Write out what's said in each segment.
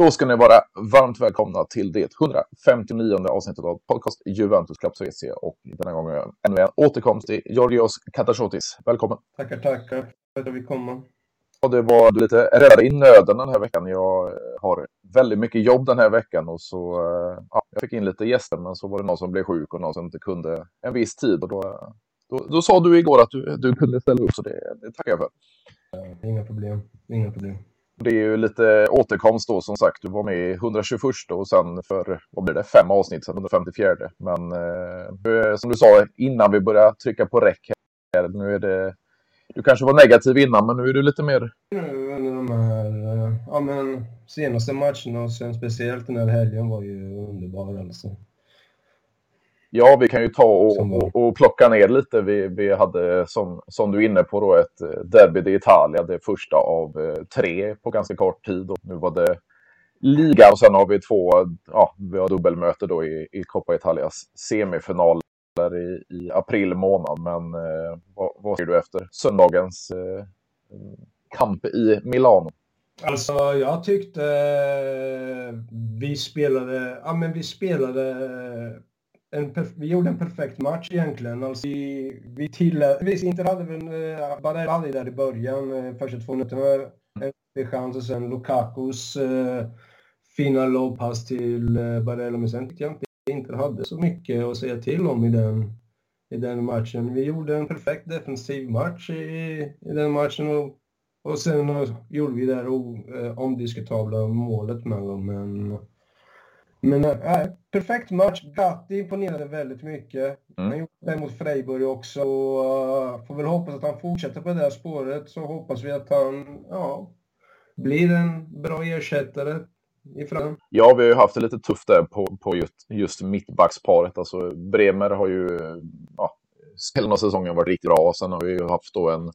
Då ska ni vara varmt välkomna till det 159 avsnittet av podcast Juventus Club SVC och denna gången ännu en återkomst till Georgios Katasotis. Välkommen! Tackar, tackar för att vi kommer. Och det var lite räddare i nöden den här veckan. Jag har väldigt mycket jobb den här veckan och så ja, jag fick in lite gäster men så var det någon som blev sjuk och någon som inte kunde en viss tid och då, då, då sa du igår att du, du kunde ställa upp så det, det tackar jag för. Ja, inga problem, inga problem. Det är ju lite återkomst då som sagt. Du var med i 121 och sen för, vad blir det, fem avsnitt sen 154. Men eh, som du sa innan vi började trycka på räck här, nu är det, du kanske var negativ innan men nu är du lite mer... Nu under de här, eh, ja men senaste matcherna och sen speciellt den här helgen var ju underbar alltså. Ja, vi kan ju ta och, och, och, plocka ner lite. Vi, vi hade, som, som du är inne på, då, ett eh, Derby d'Italia, det första av eh, tre på ganska kort tid. Och nu var det liga och sen har vi två, ja, vi har dubbelmöte då i, i Coppa Italias semifinaler i, i april månad. Men eh, vad, vad ser du efter söndagens eh, kamp i Milano? Alltså, jag tyckte eh, vi spelade, ja men vi spelade en, vi gjorde en perfekt match egentligen. Alltså, vi, vi tillät, visst inte hade väl eh, Barella där i början, eh, första två minuterna, eh, en chans och sen Lukakos eh, fina lobpass till eh, Barella. Men sen tyckte jag inte inte hade så mycket att säga till om i den, i den matchen. Vi gjorde en perfekt defensiv match i, i den matchen och, och sen eh, gjorde vi det här eh, omdiskutabla målet med dem. Men men äh, perfekt match. Gatti imponerade väldigt mycket. Mm. Han gjorde det mot Freiburg också. Och, uh, får väl hoppas att han fortsätter på det där spåret. Så hoppas vi att han ja, blir en bra ersättare. Ja, vi har ju haft det lite tufft där på, på just, just mittbacksparet. Alltså, Bremer har ju ja, hela säsongen varit riktigt bra. Sen har vi ju haft då en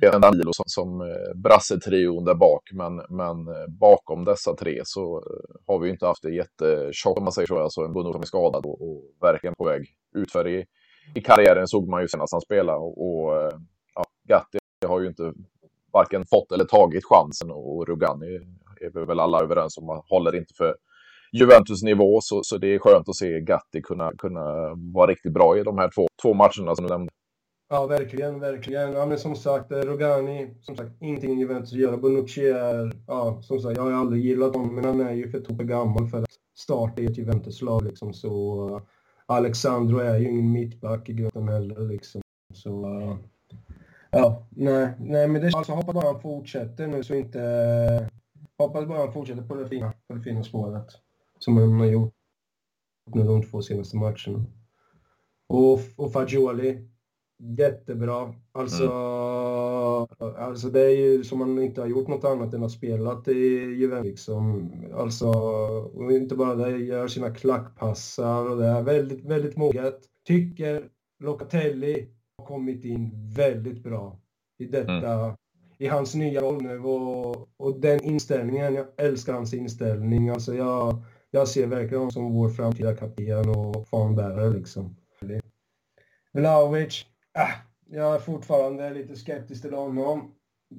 Danilo som, som eh, brassetrion där bak. Men, men eh, bakom dessa tre så eh, har vi inte haft det jättetjockt om man säger så. Alltså en Bono som är skadad och, och verkligen på väg utför i, i karriären såg man ju senast han spelade. Och, och ja, Gatti har ju inte varken fått eller tagit chansen och Rugani är vi väl alla överens om man håller inte för Juventus nivå så, så det är skönt att se Gatti kunna, kunna vara riktigt bra i de här två, två matcherna som du nämnde. Ja, verkligen, verkligen. Ja, men som sagt, eh, Rogani, som sagt, ingenting Juventus att göra. Bonucci är, ja, som sagt, jag har aldrig gillat honom, men han är ju för tokig gammal för att starta i ett Juventus-lag liksom. Så uh, Alexandro är ju ingen mittback i gruppen heller liksom. Så, uh, ja, nej, nej, men det alltså hoppas bara han fortsätter nu så inte, uh, hoppas bara han fortsätter på det fina, på det fina spåret. Som han har gjort nu de två senaste matcherna. Och, och Fagioli, Jättebra. Alltså, mm. alltså det är ju som man inte har gjort något annat än att spela i Juventus. Liksom. Alltså, och inte bara det, gör sina klackpassar och det är väldigt, väldigt moget. Tycker Locatelli har kommit in väldigt bra i detta, mm. i hans nya roll nu och, och den inställningen, jag älskar hans inställning. Alltså jag, jag ser verkligen honom som vår framtida kapten och fanbärare liksom. Vlahovic, Ah, jag är fortfarande lite skeptisk till honom.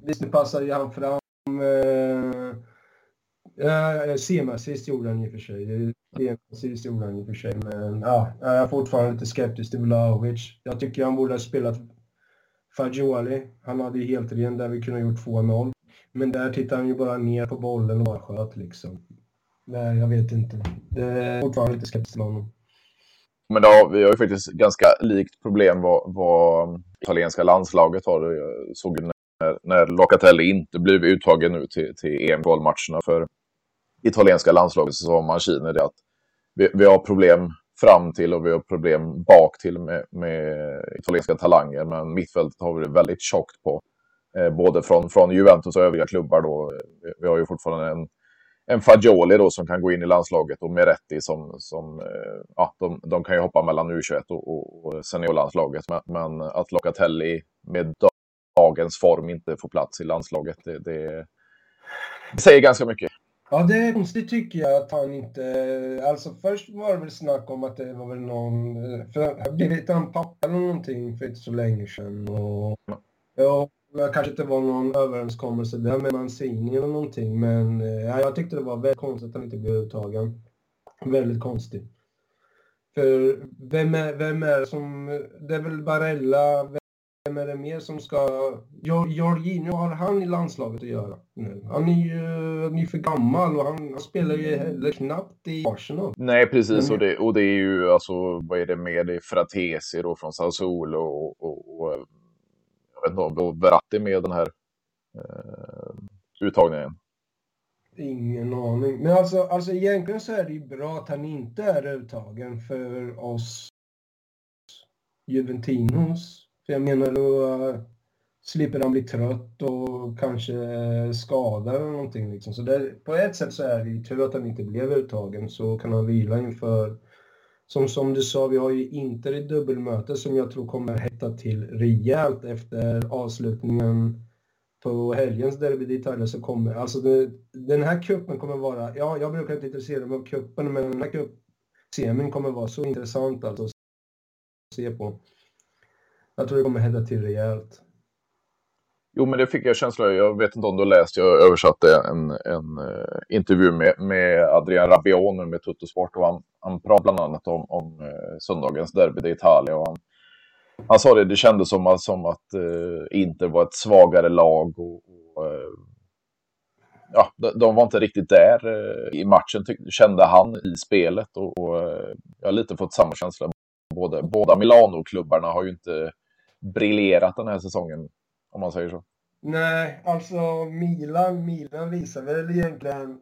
Visst, nu passade ju han fram. Eh, eh, eh, Semassist gjorde han i och för sig. Semassist gjorde han i och för sig. Men ja, jag är fortfarande lite skeptisk till Vlahovic. Jag tycker han borde ha spelat Fagioli. Han hade ju helt ren där vi kunde ha gjort 2-0. Men där tittar han ju bara ner på bollen och bara sköt liksom. Nej, jag vet inte. Det är fortfarande lite skeptisk till honom. Men då, vi har ju faktiskt ganska likt problem vad, vad um, italienska landslaget har. Jag såg när, när Locatelli inte blev uttagen nu till, till EM-kvalmatcherna för italienska landslaget så sa Mancini det att vi, vi, har problem fram till och vi har problem bak till med, med italienska talanger. Men mittfältet har vi väldigt tjockt på. Eh, både från, från Juventus och övriga klubbar då. Vi har ju fortfarande en en Fagioli då som kan gå in i landslaget och Meretti som, som eh, ja, de, de kan ju hoppa mellan U21 och, och, och seniorlandslaget. Men, men att Locatelli med dagens form inte får plats i landslaget, det, det, det säger ganska mycket. Ja, det är konstigt tycker jag att han inte... Alltså först var det väl snack om att det var väl någon... För det blev han pappa eller någonting för inte så länge sedan. Och, och det kanske inte var någon överenskommelse där med Mancini eller någonting, men ja, jag tyckte det var väldigt konstigt att han inte blev uttagen. Väldigt konstigt. För vem är, vem är som... Det är väl Barella, vem är det mer som ska... Jorginho, har han i landslaget att göra nu? Han är ju han är för gammal och han, han spelar ju heller knappt i Arsenal. Nej, precis. Och det, och det är ju alltså, vad är det mer? Det är Fratesi då från Sassuolo och, och, och jag vet inte, Verratti med den här eh, uttagningen. Ingen aning. Men alltså, alltså egentligen så är det ju bra att han inte är uttagen för oss Juventinos. För jag menar då eh, slipper han bli trött och kanske eh, skadad eller någonting liksom. Så det, på ett sätt så är det ju tur att han inte blev uttagen så kan han vila inför som, som du sa, vi har ju Inter i dubbelmöte som jag tror kommer hetta till rejält efter avslutningen på helgens Derby d'Italia så kommer, alltså det, den här kuppen kommer vara, ja jag brukar inte intressera mig av kuppen men den här cupsemin kommer vara så intressant alltså att se på. Jag tror det kommer hetta till rejält. Jo, men det fick jag känsla av. Jag vet inte om du har läst, jag översatte en, en uh, intervju med, med Adrian Rabione med Tuttosport och han, han pratade bland annat om, om uh, söndagens derby d'Italia och han, han sa det, det kändes som, att, som att uh, Inter var ett svagare lag och, och ja, de, de, var inte riktigt där i matchen, kände han i spelet och, och jag har lite fått samma känsla. Både, båda Milano-klubbarna har ju inte briljerat den här säsongen, om man säger så. Nej, alltså Milan, Milan visar väl egentligen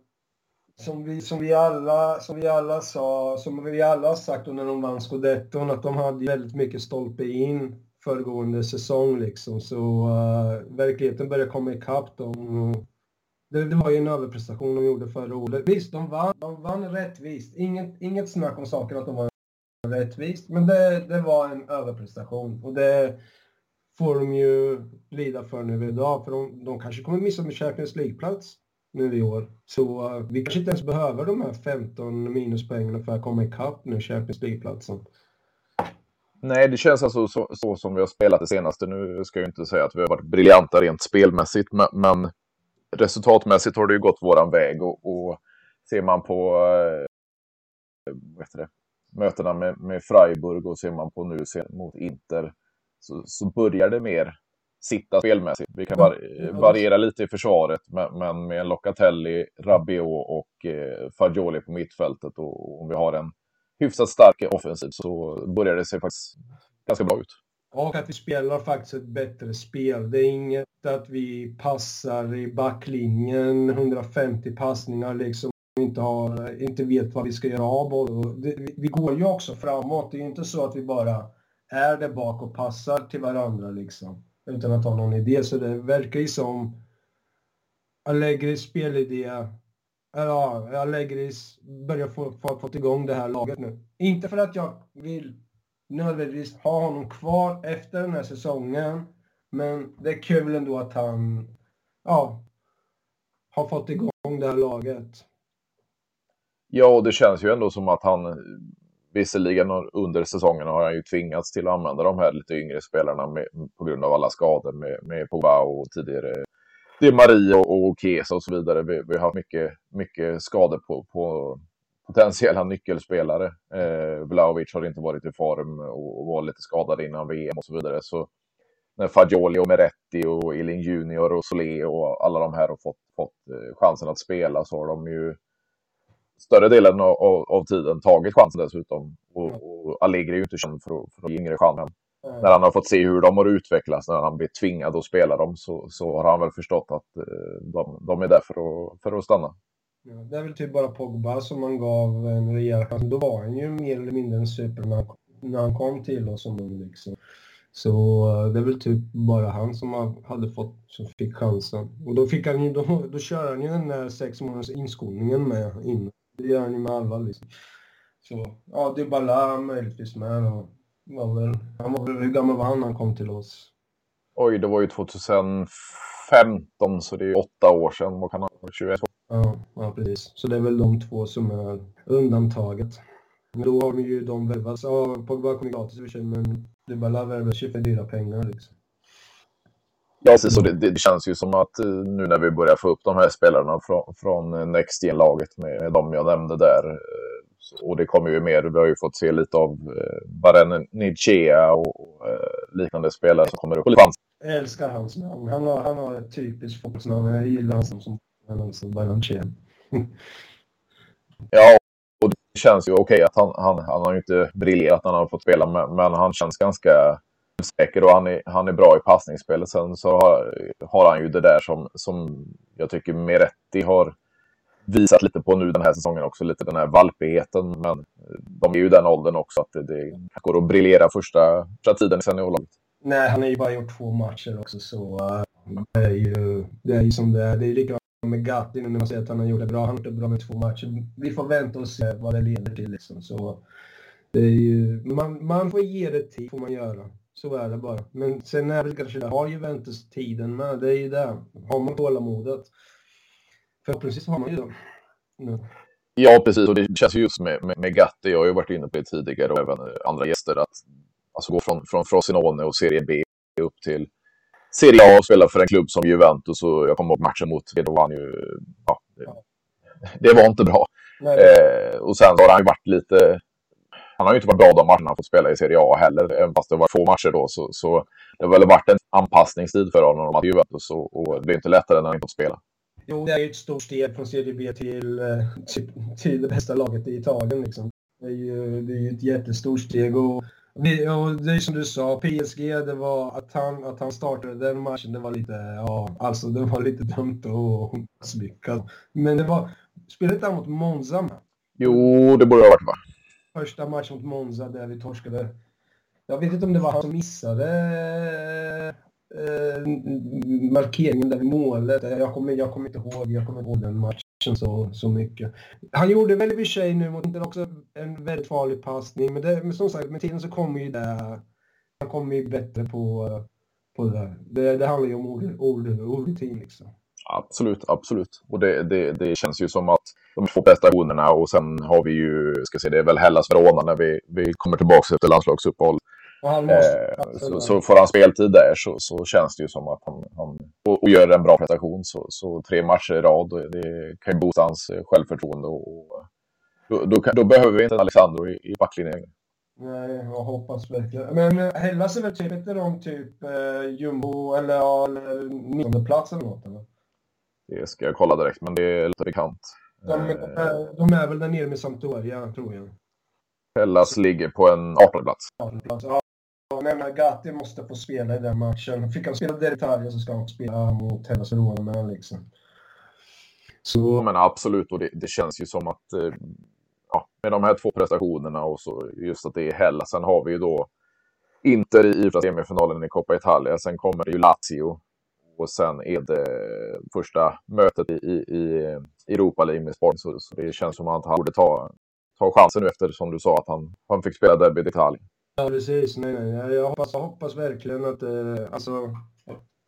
som vi, som vi, alla, som vi alla sa, som vi alla har sagt när de vann scudetton, att de hade väldigt mycket stolpe in föregående säsong liksom. Så uh, verkligheten börjar komma ikapp dem. Det, det, var ju en överprestation de gjorde förra året. Visst, de vann, de vann rättvist. Inget, inget snack om saken att de vann rättvist, men det, det var en överprestation. Och det, får de ju lida för nu idag. För de, de kanske kommer missa med Champions League-plats nu i år. Så uh, vi kanske inte ens behöver de här 15 minuspoängen för att komma ikapp nu Champions League-platsen. Nej, det känns alltså så, så, som vi har spelat det senaste. Nu ska jag inte säga att vi har varit briljanta rent spelmässigt, men, men resultatmässigt har det ju gått våran väg och, och ser man på äh, det, mötena med, med Freiburg och ser man på nu mot Inter så, så börjar det mer sitta spelmässigt. Vi kan var, variera lite i försvaret, men, med Locatelli, Rabiot och eh, Fagioli på mittfältet och om vi har en hyfsat stark offensiv så börjar det se faktiskt ganska bra ut. Och att vi spelar faktiskt ett bättre spel. Det är inget att vi passar i backlinjen 150 passningar liksom inte, har, inte vet vad vi ska göra av bollen. Vi går ju också framåt. Det är inte så att vi bara är där bak och passar till varandra liksom. Utan att ha någon idé. Så det verkar ju som Allegris spelidé Ja, Allegris börjar få, få fått igång det här laget nu. Inte för att jag vill nödvändigtvis ha honom kvar efter den här säsongen. Men det är kul ändå att han ja, har fått igång det här laget. Ja, och det känns ju ändå som att han Visserligen under säsongen har han ju tvingats till att använda de här lite yngre spelarna med, på grund av alla skador med, med Pogba och tidigare Di Maria och, och Kesa och så vidare. Vi, vi har haft mycket, mycket skador på, på potentiella nyckelspelare. Eh, Vlahovic har inte varit i form och, och var lite skadad innan VM och så vidare. Så när Fagioli och Meretti och Elin Junior och Solé och alla de här har fått, fått eh, chansen att spela så har de ju större delen av, av, tiden tagit chansen dessutom. Och, och Allegri är ju inte känd för, för att ge yngre chansen. Mm. När han har fått se hur de har utvecklats, när han blir tvingad att spela dem, så, så har han väl förstått att eh, de, de är där för att, för att stanna. Ja, det är väl typ bara Pogba som man gav en rejäl chans. Då var han ju mer eller mindre en superman när han kom till oss som ung liksom. Så eh, det är väl typ bara han som hade fått, som fick chansen. Och då fick han ju, då, då kör han ju den där sex månaders inskolningen med innan. Det gör han ju med alla liksom. Så, ja, Dybala möjligtvis med. Och var väl, han var väl, hur gammal var han när han kom till oss? Oj, det var ju 2015 så det är åtta år sedan. Vad kan han vara? 21? Ja, ja, precis. Så det är väl de två som är undantaget. Men då har ju de värvats. Ja, Pogba kom gratis i och för sig, men Dybala värvades ju för dyra pengar liksom. Ja, precis. Och det, det, känns ju som att nu när vi börjar få upp de här spelarna från, från Next Gen-laget med, med de jag nämnde där. Och det kommer ju mer, vi har ju fått se lite av eh, Baren Nichea och eh, liknande spelare som kommer upp. Jag älskar hans namn. Han har, han har ett typiskt fotbollsnamn. Jag gillar honom som, som, som Baranchea. ja, och det känns ju okej okay att han, han, han har ju inte briljerat när han har fått spela, men, men han känns ganska säker och han är, han är bra i passningsspelet. Sen så har, har han ju det där som, som jag tycker Meretti har visat lite på nu den här säsongen också, lite den här valpigheten. Men de är ju den åldern också att det, det går att briljera första, första tiden i seniorlaget. Nej, han har ju bara gjort två matcher också så uh, det, är ju, det är ju som det är. Det är likadant med Gatti nu när man säger att han har gjort det bra. Han har gjort det bra med två matcher. Vi får vänta och se vad det leder till liksom. Så det är ju, man, man får ge det tid, får man göra. Så är det bara. Men sen är det kanske det, har Juventus tiden med. Det är ju det. Har man tålamodet Förhoppningsvis har man ju det. Nu. Ja, precis. Och det känns just med, med, med Gatti, jag har ju varit inne på det tidigare och även andra gäster, att alltså gå från, från Frosinone och Serie B upp till Serie A och spela för en klubb som Juventus. Och jag kommer ihåg matchen mot det, då ju... Ja, det, det var inte bra. Eh, och sen har han ju varit lite... Han har ju inte varit bra de matcherna han fått spela i Serie A heller, även fast det var få matcher då. Så, så det har väl varit en anpassningstid för honom att Juventus och, och det är inte lättare när han inte fått spela. Jo, det är ju ett stort steg från Serie B till, eh, till, till det bästa laget i Italien. Liksom. Det är ju det är ett jättestort steg. Och och det är som du sa, PSG, det var att han, att han startade den matchen, det var lite, ja, alltså det var lite dumt och misslyckat. Men det var, spelade inte han mot Monza? Jo, det borde ha varit va? Första matchen mot Monza där vi torskade. Jag vet inte om det var han som missade eh, markeringen där vid målet. Jag kommer, jag kommer inte ihåg, jag kommer ihåg den matchen så, så mycket. Han gjorde väl i och för sig nu mot Inter också en väldigt farlig passning, men, det, men som sagt med tiden så kommer ju det, han kommer ju bättre på, på det där. Det, det handlar ju om ord, ord, liksom. Absolut, absolut. Och det, det, det känns ju som att de två prestationerna och sen har vi ju, ska se, det är väl Hellas Verona när vi, vi kommer tillbaka efter landslagsuppehåll. Måste, eh, så, så, får han speltid där så, så känns det ju som att han, han och, och gör en bra prestation. Så, så tre matcher i rad, det kan ju boosta hans eh, självförtroende. Och, då, då, då, behöver vi inte Alexandro i, i backlinjen. Nej, jag hoppas verkligen. Men Hellas är väl typ inte de typ eh, jumbo eller, eller nionde plats eller något? Eller? Det ska jag kolla direkt, men det är lite bekant. De, är, de är väl där nere med Sampdoria, tror jag. Hellas ligger på en 18 plats. 18 plats. Ja, jag menar, Gatti måste få spela i den matchen. Fick han spela där Italien så ska han spela mot Hellas Verona liksom. Så... Men absolut, och det, det känns ju som att eh, ja, med de här två prestationerna och så just att det är Hellas. Sen har vi ju då Inter i semifinalen i Coppa Italia. Sen kommer det ju Lazio. Och sen är det första mötet i, i, i Europa League med Sport. Så, så, det känns som att han borde ta, ta chansen nu eftersom du sa att han, han fick spela derbyt i Italien. Ja, precis. Nej, nej. Jag hoppas, jag hoppas verkligen att, eh, alltså,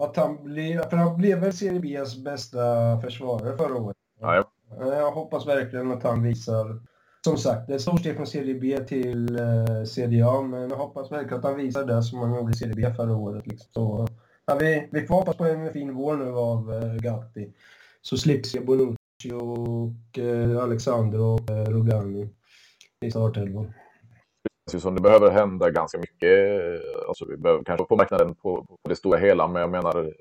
att han blir... För han blev väl Serie B's bästa försvarare förra året. Ja, ja. Jag hoppas verkligen att han visar... Som sagt, det är ett stort steg från Serie B till eh, Serie A, men jag hoppas verkligen att han visar det som han gjorde i Serie B förra året. Liksom. Så, ja, vi, vi får hoppas på en fin vår nu av eh, Gatti. Så slipper jag Bonucci och eh, Alexander och eh, Rogani i startelvan känns som det behöver hända ganska mycket. Alltså vi behöver kanske på marknaden på, på det stora hela, men jag menar,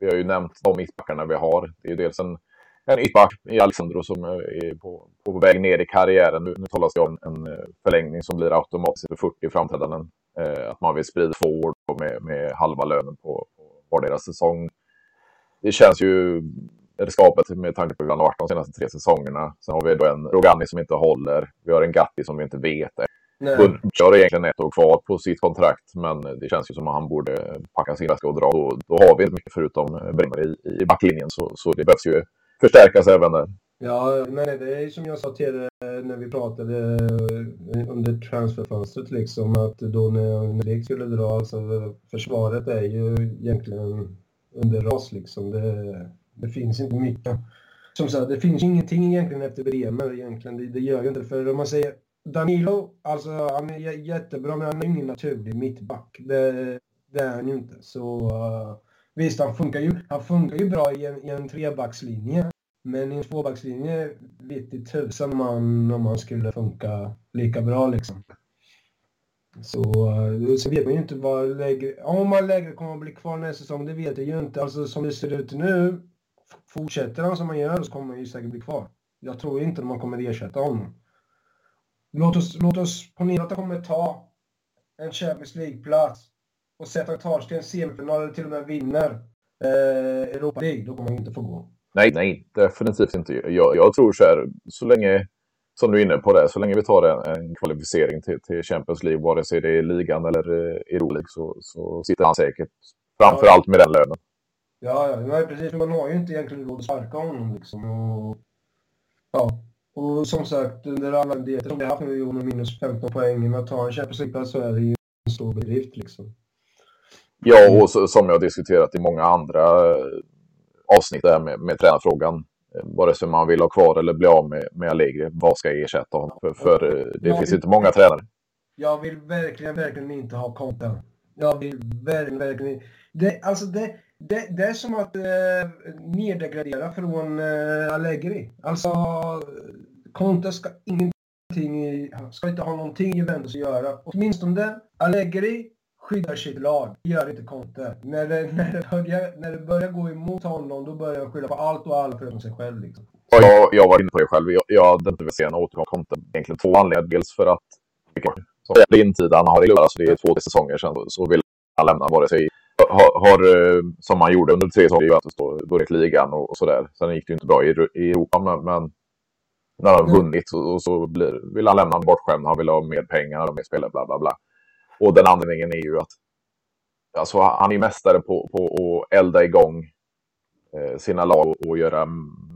vi har ju nämnt de mittbackarna vi har. Det är ju dels en, en mittback i Alexandro som eh, är på, på väg ner i karriären. Nu, nu talas det om en eh, förlängning som blir automatiskt för 40 framträdanden. Eh, att man vill sprida två år med, med halva lönen på, på vardera säsong. Det känns ju riskabelt med tanke på hur han har varit de senaste tre säsongerna. Sen har vi då en Rogani som inte håller. Vi har en Gatti som vi inte vet Butch har egentligen ett år kvar på sitt kontrakt, men det känns ju som att han borde packa sin väska och dra. Då, då har vi inte mycket förutom Bremer i, i backlinjen, så, så det behövs ju förstärkas även där. Ja, nej, det är som jag sa till dig eh, när vi pratade eh, under transferfönstret, liksom, att då när, när det skulle dra, alltså försvaret är ju egentligen under ras liksom. Det, det finns inte mycket. Som sagt, det finns ingenting egentligen efter Bremer egentligen. Det, det gör ju inte För om man säger Danilo, alltså han är jättebra men han är ingen naturlig mittback. Det, det är han ju inte. Så uh, Visst, han funkar ju, han funkar ju bra i en, i en trebackslinje. Men i en tvåbackslinje vet i tusan man om man skulle funka lika bra liksom. Så, eh, så vet man ju inte vad lägre, om man lägre kommer att bli kvar nästa säsong, det vet jag ju inte. Alltså som det ser ut nu, fortsätter han som han gör så kommer han ju säkert bli kvar. Jag tror inte att man kommer ersätta honom. Låt oss, låt oss ponera att han kommer ta en Champions League-plats och sätta tar till en semifinal eller till och med vinner eh, Europa League, då kommer han inte få gå. Nej, nej, definitivt inte. Jag, jag tror så här, så länge, som du är inne på det, så länge vi tar en, en kvalificering till, till, Champions League, vare sig det är ligan eller eh, Europa League, så, så sitter han säkert framför ja. allt med den lönen. Ja, ja, nej, precis. Man har ju inte egentligen råd att sparka honom liksom. Och, ja, och som sagt, under alla dieter som vi har haft nu med minus 15 poäng med att ta en Champions League så är det ju en stor bedrift liksom. Ja, och så, som jag har diskuterat i många andra avsnitt där med, med tränarfrågan. Eh, vare sig man vill ha kvar eller bli av med, med Allegri, vad ska ersätta honom? För, för eh, det jag finns vill, inte många tränare. Jag vill verkligen, verkligen inte ha Conte. Jag vill verkligen, verkligen det, alltså det, det, det är som att eh, neddegradera från eh, Allegri. Alltså, Conte ska ingenting, ska inte ha någonting i Juventus att göra. Åtminstone Allegri skyddar sitt lag. Det gör inte Conte. När det, när, det börjar, när det börjar gå emot honom, då börjar han skylla på allt och alla förutom sig själv. Liksom. Jag, jag var inne på det själv. Jag, jag hade inte velat se en återgång Conte. Egentligen två anledningar. Dels för att som blindtid han har i alltså det är två säsonger sedan, så vill han lämna vare sig har, har, eh, som han gjorde under tre säsonger i Juventus då, ligan och, och sådär. Sen gick det ju inte bra i, i Europa, men, men när han har mm. vunnit och, och så blir, vill han lämna bortskämd. Han vill ha mer pengar, ha mer spelare, bla bla bla. Och den anledningen är ju att alltså, han är mästare på, på att elda igång eh, sina lag och göra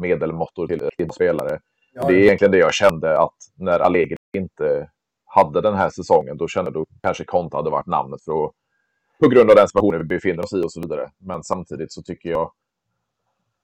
medelmåttor till, till spelare. Ja, det är egentligen det jag kände att när Allegri inte hade den här säsongen, då kände du kanske Conte hade varit namnet för att på grund av den situationen vi befinner oss i och så vidare. Men samtidigt så tycker jag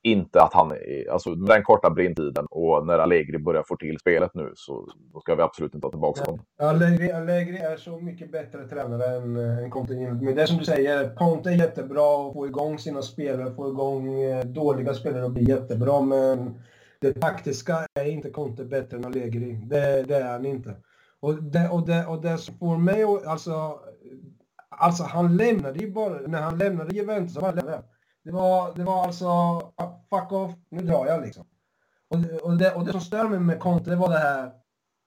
inte att han, är, alltså med den korta brintiden och när Allegri börjar få till spelet nu så ska vi absolut inte ta tillbaka honom. Allegri, Allegri är så mycket bättre tränare än, än Conte. Men det är som du säger, Conte är jättebra att få igång sina spelare, få igång eh, dåliga spelare och bli jättebra. Men det taktiska är inte Conte bättre än Allegri. Det, det är han inte. Och det, och, det, och det som får mig alltså, alltså han lämnade ju bara, när han lämnade Juventus, så var han lämnade. Det var, det var alltså, ah, fuck off, nu drar jag liksom. Och, och, det, och det som stör mig med Conte, det var det här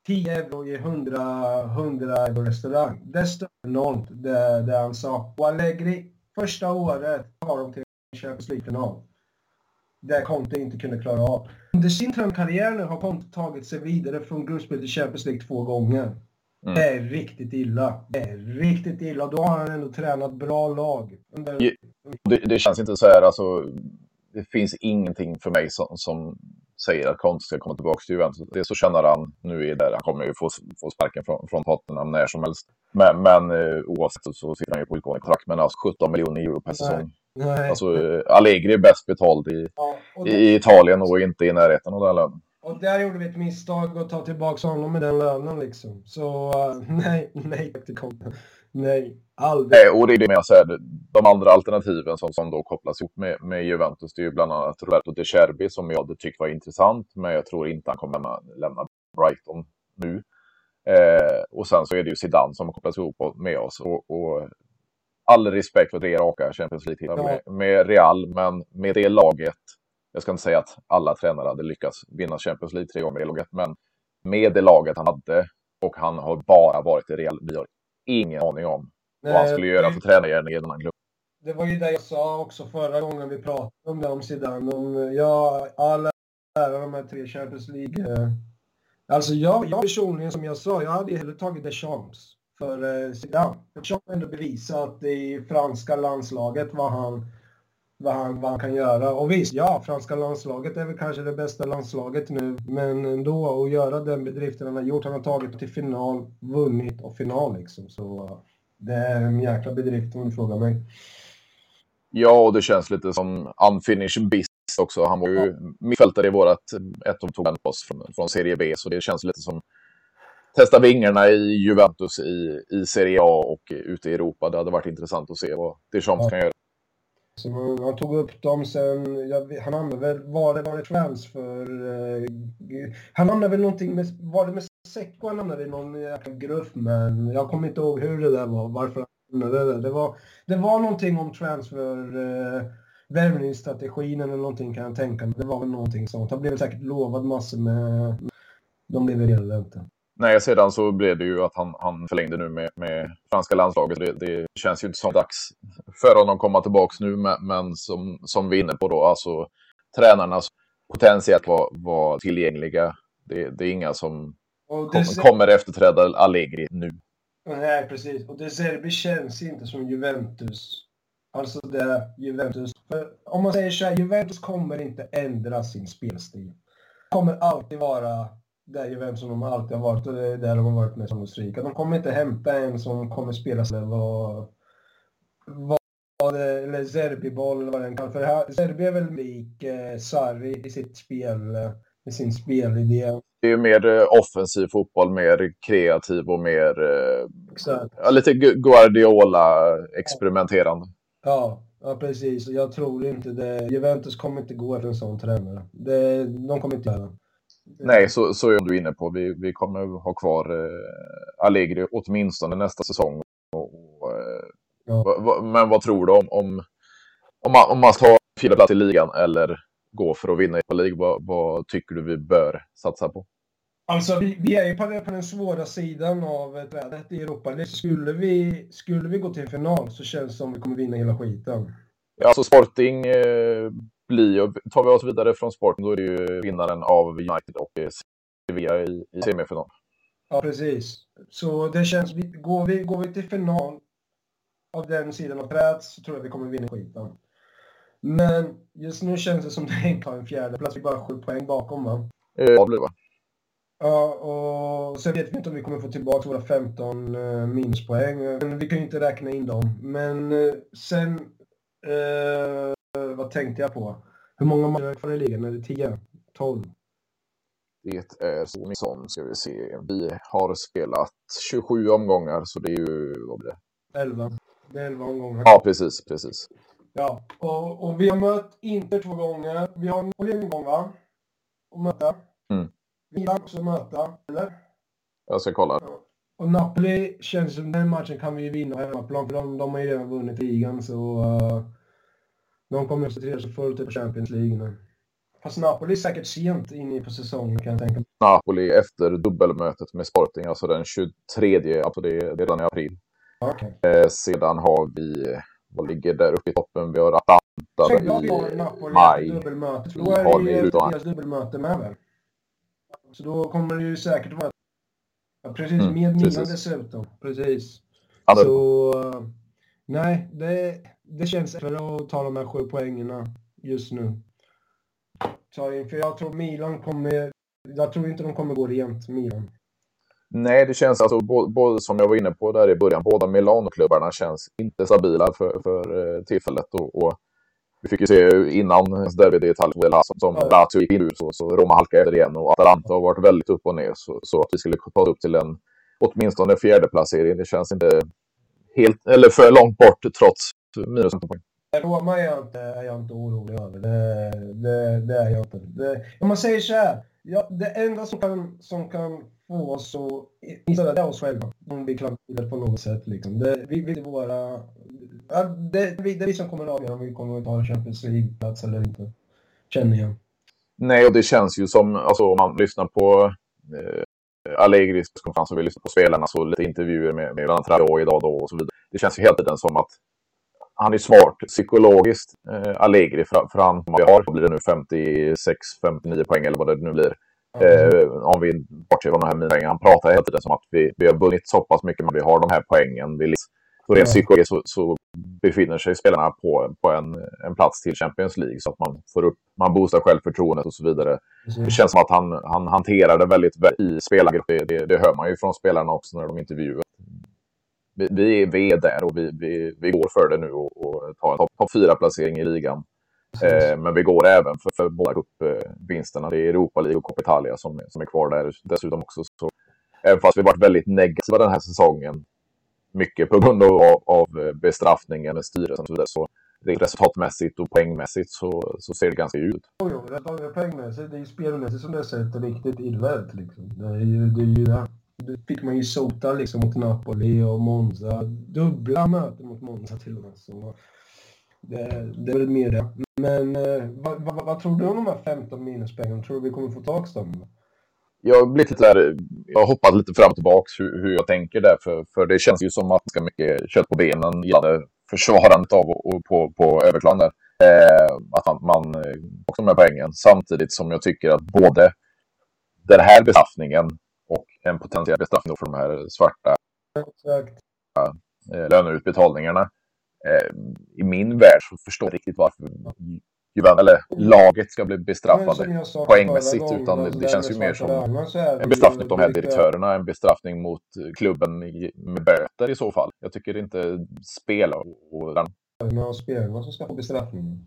10 euro i 100, 100 euro restaurang. Det stör enormt, det, det han sa. Och Allegri, första året tar de till Champions League-final. Det Conte inte kunde klara av. Under sin tränarkarriär nu har Conte tagit sig vidare från gruppspel till Champions League två gånger. Mm. Det är riktigt illa. Det är riktigt illa. Då har han ändå tränat bra lag. Det, det känns inte så här, alltså. Det finns ingenting för mig som, som säger att Conte ska komma tillbaka till Juventus. Det så känner han nu är där. Han kommer ju få, få sparken från, från Tottenham när som helst. Men, men eh, oavsett så sitter han ju på utgående kontrakt. Men alltså 17 miljoner euro per säsong. Nej. Alltså eh, Allegri är bäst betald i, ja, det... i Italien och inte i närheten av den lönen. Och där gjorde vi ett misstag att ta tillbaka honom med den lönen liksom. Så uh, nej, nej till Conte. Nej, aldrig. Nej, och det är det jag säger. De andra alternativen som, som då kopplas ihop med, med Juventus, det är ju bland annat Roberto De Cherbi som jag hade tyckt var intressant, men jag tror inte han kommer lämna, lämna Brighton nu. Eh, och sen så är det ju Zidane som kopplas ihop med oss. Och, och all respekt för tre raka Champions League-titlar ja. med, med Real, men med det laget jag ska inte säga att alla tränare hade lyckats vinna Champions League tre gånger i laget, men med det laget han hade och han har bara varit i Real, vi har ingen aning om Nej, vad han skulle göra för tränargärning i den här klubben. Det var ju det jag sa också förra gången vi pratade om det om Zidane. Om, ja, alla ära de här tre Champions League. Eh. Alltså jag, jag personligen, som jag sa, jag hade hellre tagit Deschamps för eh, Zidane. Deschamps har ändå bevisat i franska landslaget vad han vad han, vad han kan göra. Och visst, ja, franska landslaget är väl kanske det bästa landslaget nu, men ändå att göra den bedriften han har gjort. Han har tagit till final, vunnit och final liksom. Så det är en jäkla bedrift om du frågar mig. Ja, och det känns lite som unfinished business också. Han var ju ja. mittfältare i vårat ett och tog post från, från Serie B, så det känns lite som testa vingarna i Juventus i, i Serie A och ute i Europa. Det hade varit intressant att se vad Deschamps ja. kan göra. Så han, tog upp dem sen, jag, han använde väl, var det, var det transfer? Eh, han använde väl någonting med, var det med Secco han hamnade i någon jäkla gruff, men jag kommer inte ihåg hur det där var, varför han hamnade där. Det var, det var någonting om transfer, eh, värvningsstrategin eller någonting kan jag tänka mig. Det var väl någonting sånt. Han blev säkert lovad massor med, de blev väl inte. Nej, sedan så blev det ju att han, han förlängde nu med, med franska landslaget. Det, det känns ju inte som dags för honom att komma tillbaka nu, men, men som, som vi är inne på då, alltså tränarnas potentiellt var, var tillgängliga. Det, det är inga som kom, kommer efterträda Allegri nu. Nej, precis. Och De Serbi känns inte som Juventus. Alltså det Juventus. För om man säger så här, Juventus kommer inte ändra sin spelstil. kommer alltid vara det Juventus som de alltid har varit och det är där de har varit mest framgångsrika. De kommer inte hämta en som kommer spela sig vad, vad det, eller Zerbi-boll eller vad den kallas. För Zerbi är väl lik eh, Sarri i sitt spel, med sin spelidé. Det är mer eh, offensiv fotboll, mer kreativ och mer eh, lite Guardiola-experimenterande. Ja, ja, precis. Jag tror inte det. Juventus kommer inte gå efter en sån tränare. Det, de kommer inte göra Nej, så, så är du inne på. Vi, vi kommer ha kvar eh, Allegri åtminstone nästa säsong. Och, och, eh, ja. men vad tror du om, om, om, man, om man tar fyra plats i ligan eller gå för att vinna i League? Vad, vad tycker du vi bör satsa på? Alltså, vi, vi är ju på, på den svåra sidan av trädet i Europa. Skulle vi, skulle vi gå till final så känns det som vi kommer vinna hela skiten. Ja, alltså Sporting eh, blir tar vi oss vidare från Sporting då är det ju vinnaren av United och Sevilla i, i semifinal. Ja, precis. Så det känns, går vi, går vi till final av den sidan av trädet så tror jag vi kommer vinna skiten. Men just nu känns det som det inte har en fjärde plats. Vi är bara sju poäng bakom va? Ja, blir det Ja, och sen vet vi inte om vi kommer få tillbaka våra 15 uh, minuspoäng. Men vi kan ju inte räkna in dem. Men uh, sen... Uh, vad tänkte jag på? Hur många matcher är kvar i ligan? Är det 10? 12? Det är så som ska vi se. Vi har spelat 27 omgångar så det är ju, vad blir det? 11. Det är 11 omgångar. Ja, precis, precis. Ja, och, och vi har mött Inter två gånger. Vi har Napoli en gång va? Att möta. Mm. Milan också möta, eller? Jag ska kolla. Ja. Och Napoli känns som den matchen kan vi ju vinna hemmaplan för de, de har ju redan vunnit ligan så uh, de kommer koncentrera sig fullt ut på Champions League nu. Fast Napoli är säkert sent inne på säsongen kan jag tänka mig. Napoli efter dubbelmötet med Sporting, alltså den 23, alltså det är redan i april. Okay. Eh, sedan har vi, vad ligger där uppe i toppen? Vi har Atalanta i har Napoli maj. Dubbelmötet, för då är det ju deras dubbelmöte med väl? Så då kommer det ju säkert vara Ja, precis, mm, med Milan dessutom. Precis. Ja, så, nej, det, det känns för att ta de här sju poängerna just nu. för jag tror Milan kommer, jag tror inte de kommer gå rent, Milan. Nej, det känns alltså, både, som jag var inne på där i början, båda Milano-klubbarna känns inte stabila för, för eh, tillfället. Och, och, vi fick ju se innan derbyt i Italien som, som ja. Lazio gick in ur så, så Roma halkade efter igen och Atalanta har varit väldigt upp och ner. Så, så att vi skulle ta upp till en åtminstone fjärde placering, det känns inte helt, eller för långt bort trots minus 15 poäng. Roma är jag inte, är jag inte orolig över. Det, det, det är jag inte. Det, om man säger så här. Ja, det enda som kan, som kan få oss att inställa det är oss själva. Om vi klarar på något sätt. Liksom. Det, vi, vi, våra, ja, det, det är vi som kommer att avgöra om vi kommer att ta Champions League-plats eller inte. Känner jag. Nej, och det känns ju som, alltså om man lyssnar på eh, Allegris konferens och vi lyssnar på spelarna så lite intervjuer med, med Traoré idag då och så vidare. Det känns ju hela tiden som att han är smart psykologiskt, eh, Allegri, för, för han har, blir det nu 56-59 poäng eller vad det nu blir. Eh, om vi bortser från de här minuspoängen. Han pratar hela tiden som att vi, vi har vunnit så pass mycket, men vi har de här poängen. Vi, så rent psykologiskt så, så, befinner sig spelarna på, på en, en plats till Champions League så att man får upp, man boostar självförtroendet och så vidare. Det känns som att han, han hanterar det väldigt väl i spelargrupp. Det, det, det, hör man ju från spelarna också när de intervjuar vi, vi, vi är där och vi, vi, vi går för det nu och, och tar en topp top fyra placering i ligan. Eh, men vi går även för, för båda cupvinsterna. Det är Europa League och Coppa Italia som, som är kvar där dessutom också. Så, även fast vi varit väldigt negativa den här säsongen, mycket på grund av, av bestraffningen med styrelsen och så vidare, så resultatmässigt och poängmässigt så, så ser det ganska ut. Jo, jo, poängmässigt, det är ju spelmässigt som det har sett riktigt illa ut. Liksom. Det är ju det. Är ju det. Då fick man ju sota liksom mot Napoli och Monza. Dubbla möten mot Monza till och med. Så det, det är väl mer det. Men eh, vad, vad, vad, tror du om de här 15 minuspengarna? Tror du vi kommer få tillbaka dem? Jag har lite där, jag hoppat lite fram och tillbaka hur, hur jag tänker där. För, för det känns ju som att det mycket kött på benen gällande försvarandet av och, och på, på överklan där. Eh, att man, man eh, också med poängen. Samtidigt som jag tycker att både den här bestraffningen och en potentiell bestraffning för de här svarta Exakt. Eh, löneutbetalningarna eh, i min värld så förstår jag riktigt varför eller laget ska bli bestraffade poängmässigt. Utan det, det känns ju mer som en bestraffning på de här direktörerna, en bestraffning mot klubben med böter i så fall. Jag tycker inte spel och den. Spelarna som ska få bestraffning.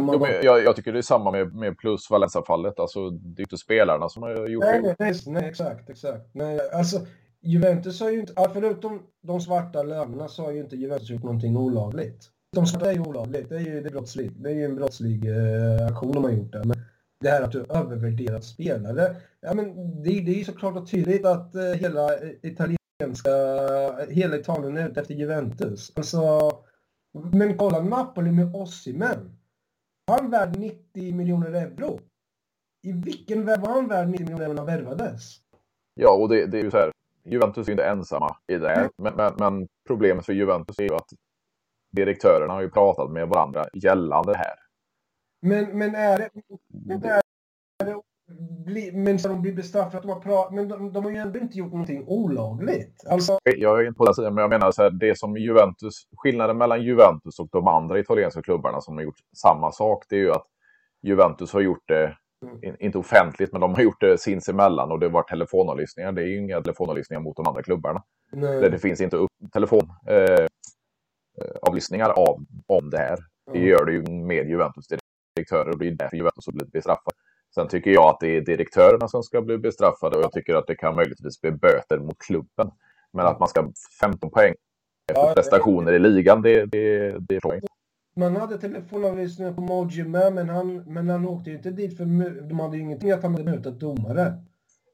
Man... Jo, jag, jag, tycker det är samma med, med plus Valencia-fallet. Alltså, det är inte spelarna som har gjort nej, fel. Nej, nej, exakt, exakt. Nej, alltså, Juventus har ju inte, förutom de svarta lönerna så har ju inte Juventus gjort någonting olagligt. De svarta är ju olagligt, det är ju det är brottslig, det är ju en brottslig eh, aktion de har gjort där. Men det här att du övervärderat spelare, ja men det, det är ju såklart och tydligt att eh, hela italienska, hela Italien är ute efter Juventus. Alltså, men kolla Napoli med Osimhen. Han värd 90 miljoner euro. I vilken värld var han värd 90 miljoner euro när han värvades? Ja, och det, det är ju så här. Juventus är inte ensamma i det här. Men, men, men, problemet för Juventus är ju att direktörerna har ju pratat med varandra gällande det här. Men, men är det... Men, är det men ska de bli bestraffade att de har pratat? Men de, de, har ju ändå inte gjort någonting olagligt. Alltså... Jag är inte på den sidan, men jag menar så här, det som Juventus, skillnaden mellan Juventus och de andra italienska klubbarna som har gjort samma sak, det är ju att Juventus har gjort det Mm. inte offentligt, men de har gjort det sinsemellan och det varit telefonavlyssningar. Det är ju inga telefonavlyssningar mot de andra klubbarna. Nej. Det finns inte telefonavlyssningar eh, av om det här. Det gör det ju med Juventus direktörer och det är därför Juventus har blivit bestraffade. Sen tycker jag att det är direktörerna som ska bli bestraffade och jag tycker att det kan möjligtvis bli böter mot klubben. Men att man ska 15 poäng efter prestationer i ligan, det, det, det jag inte. Man hade telefonavlyssning på Moji med, men han, men han åkte ju inte dit för de hade ju ingenting att han hade mutat domare.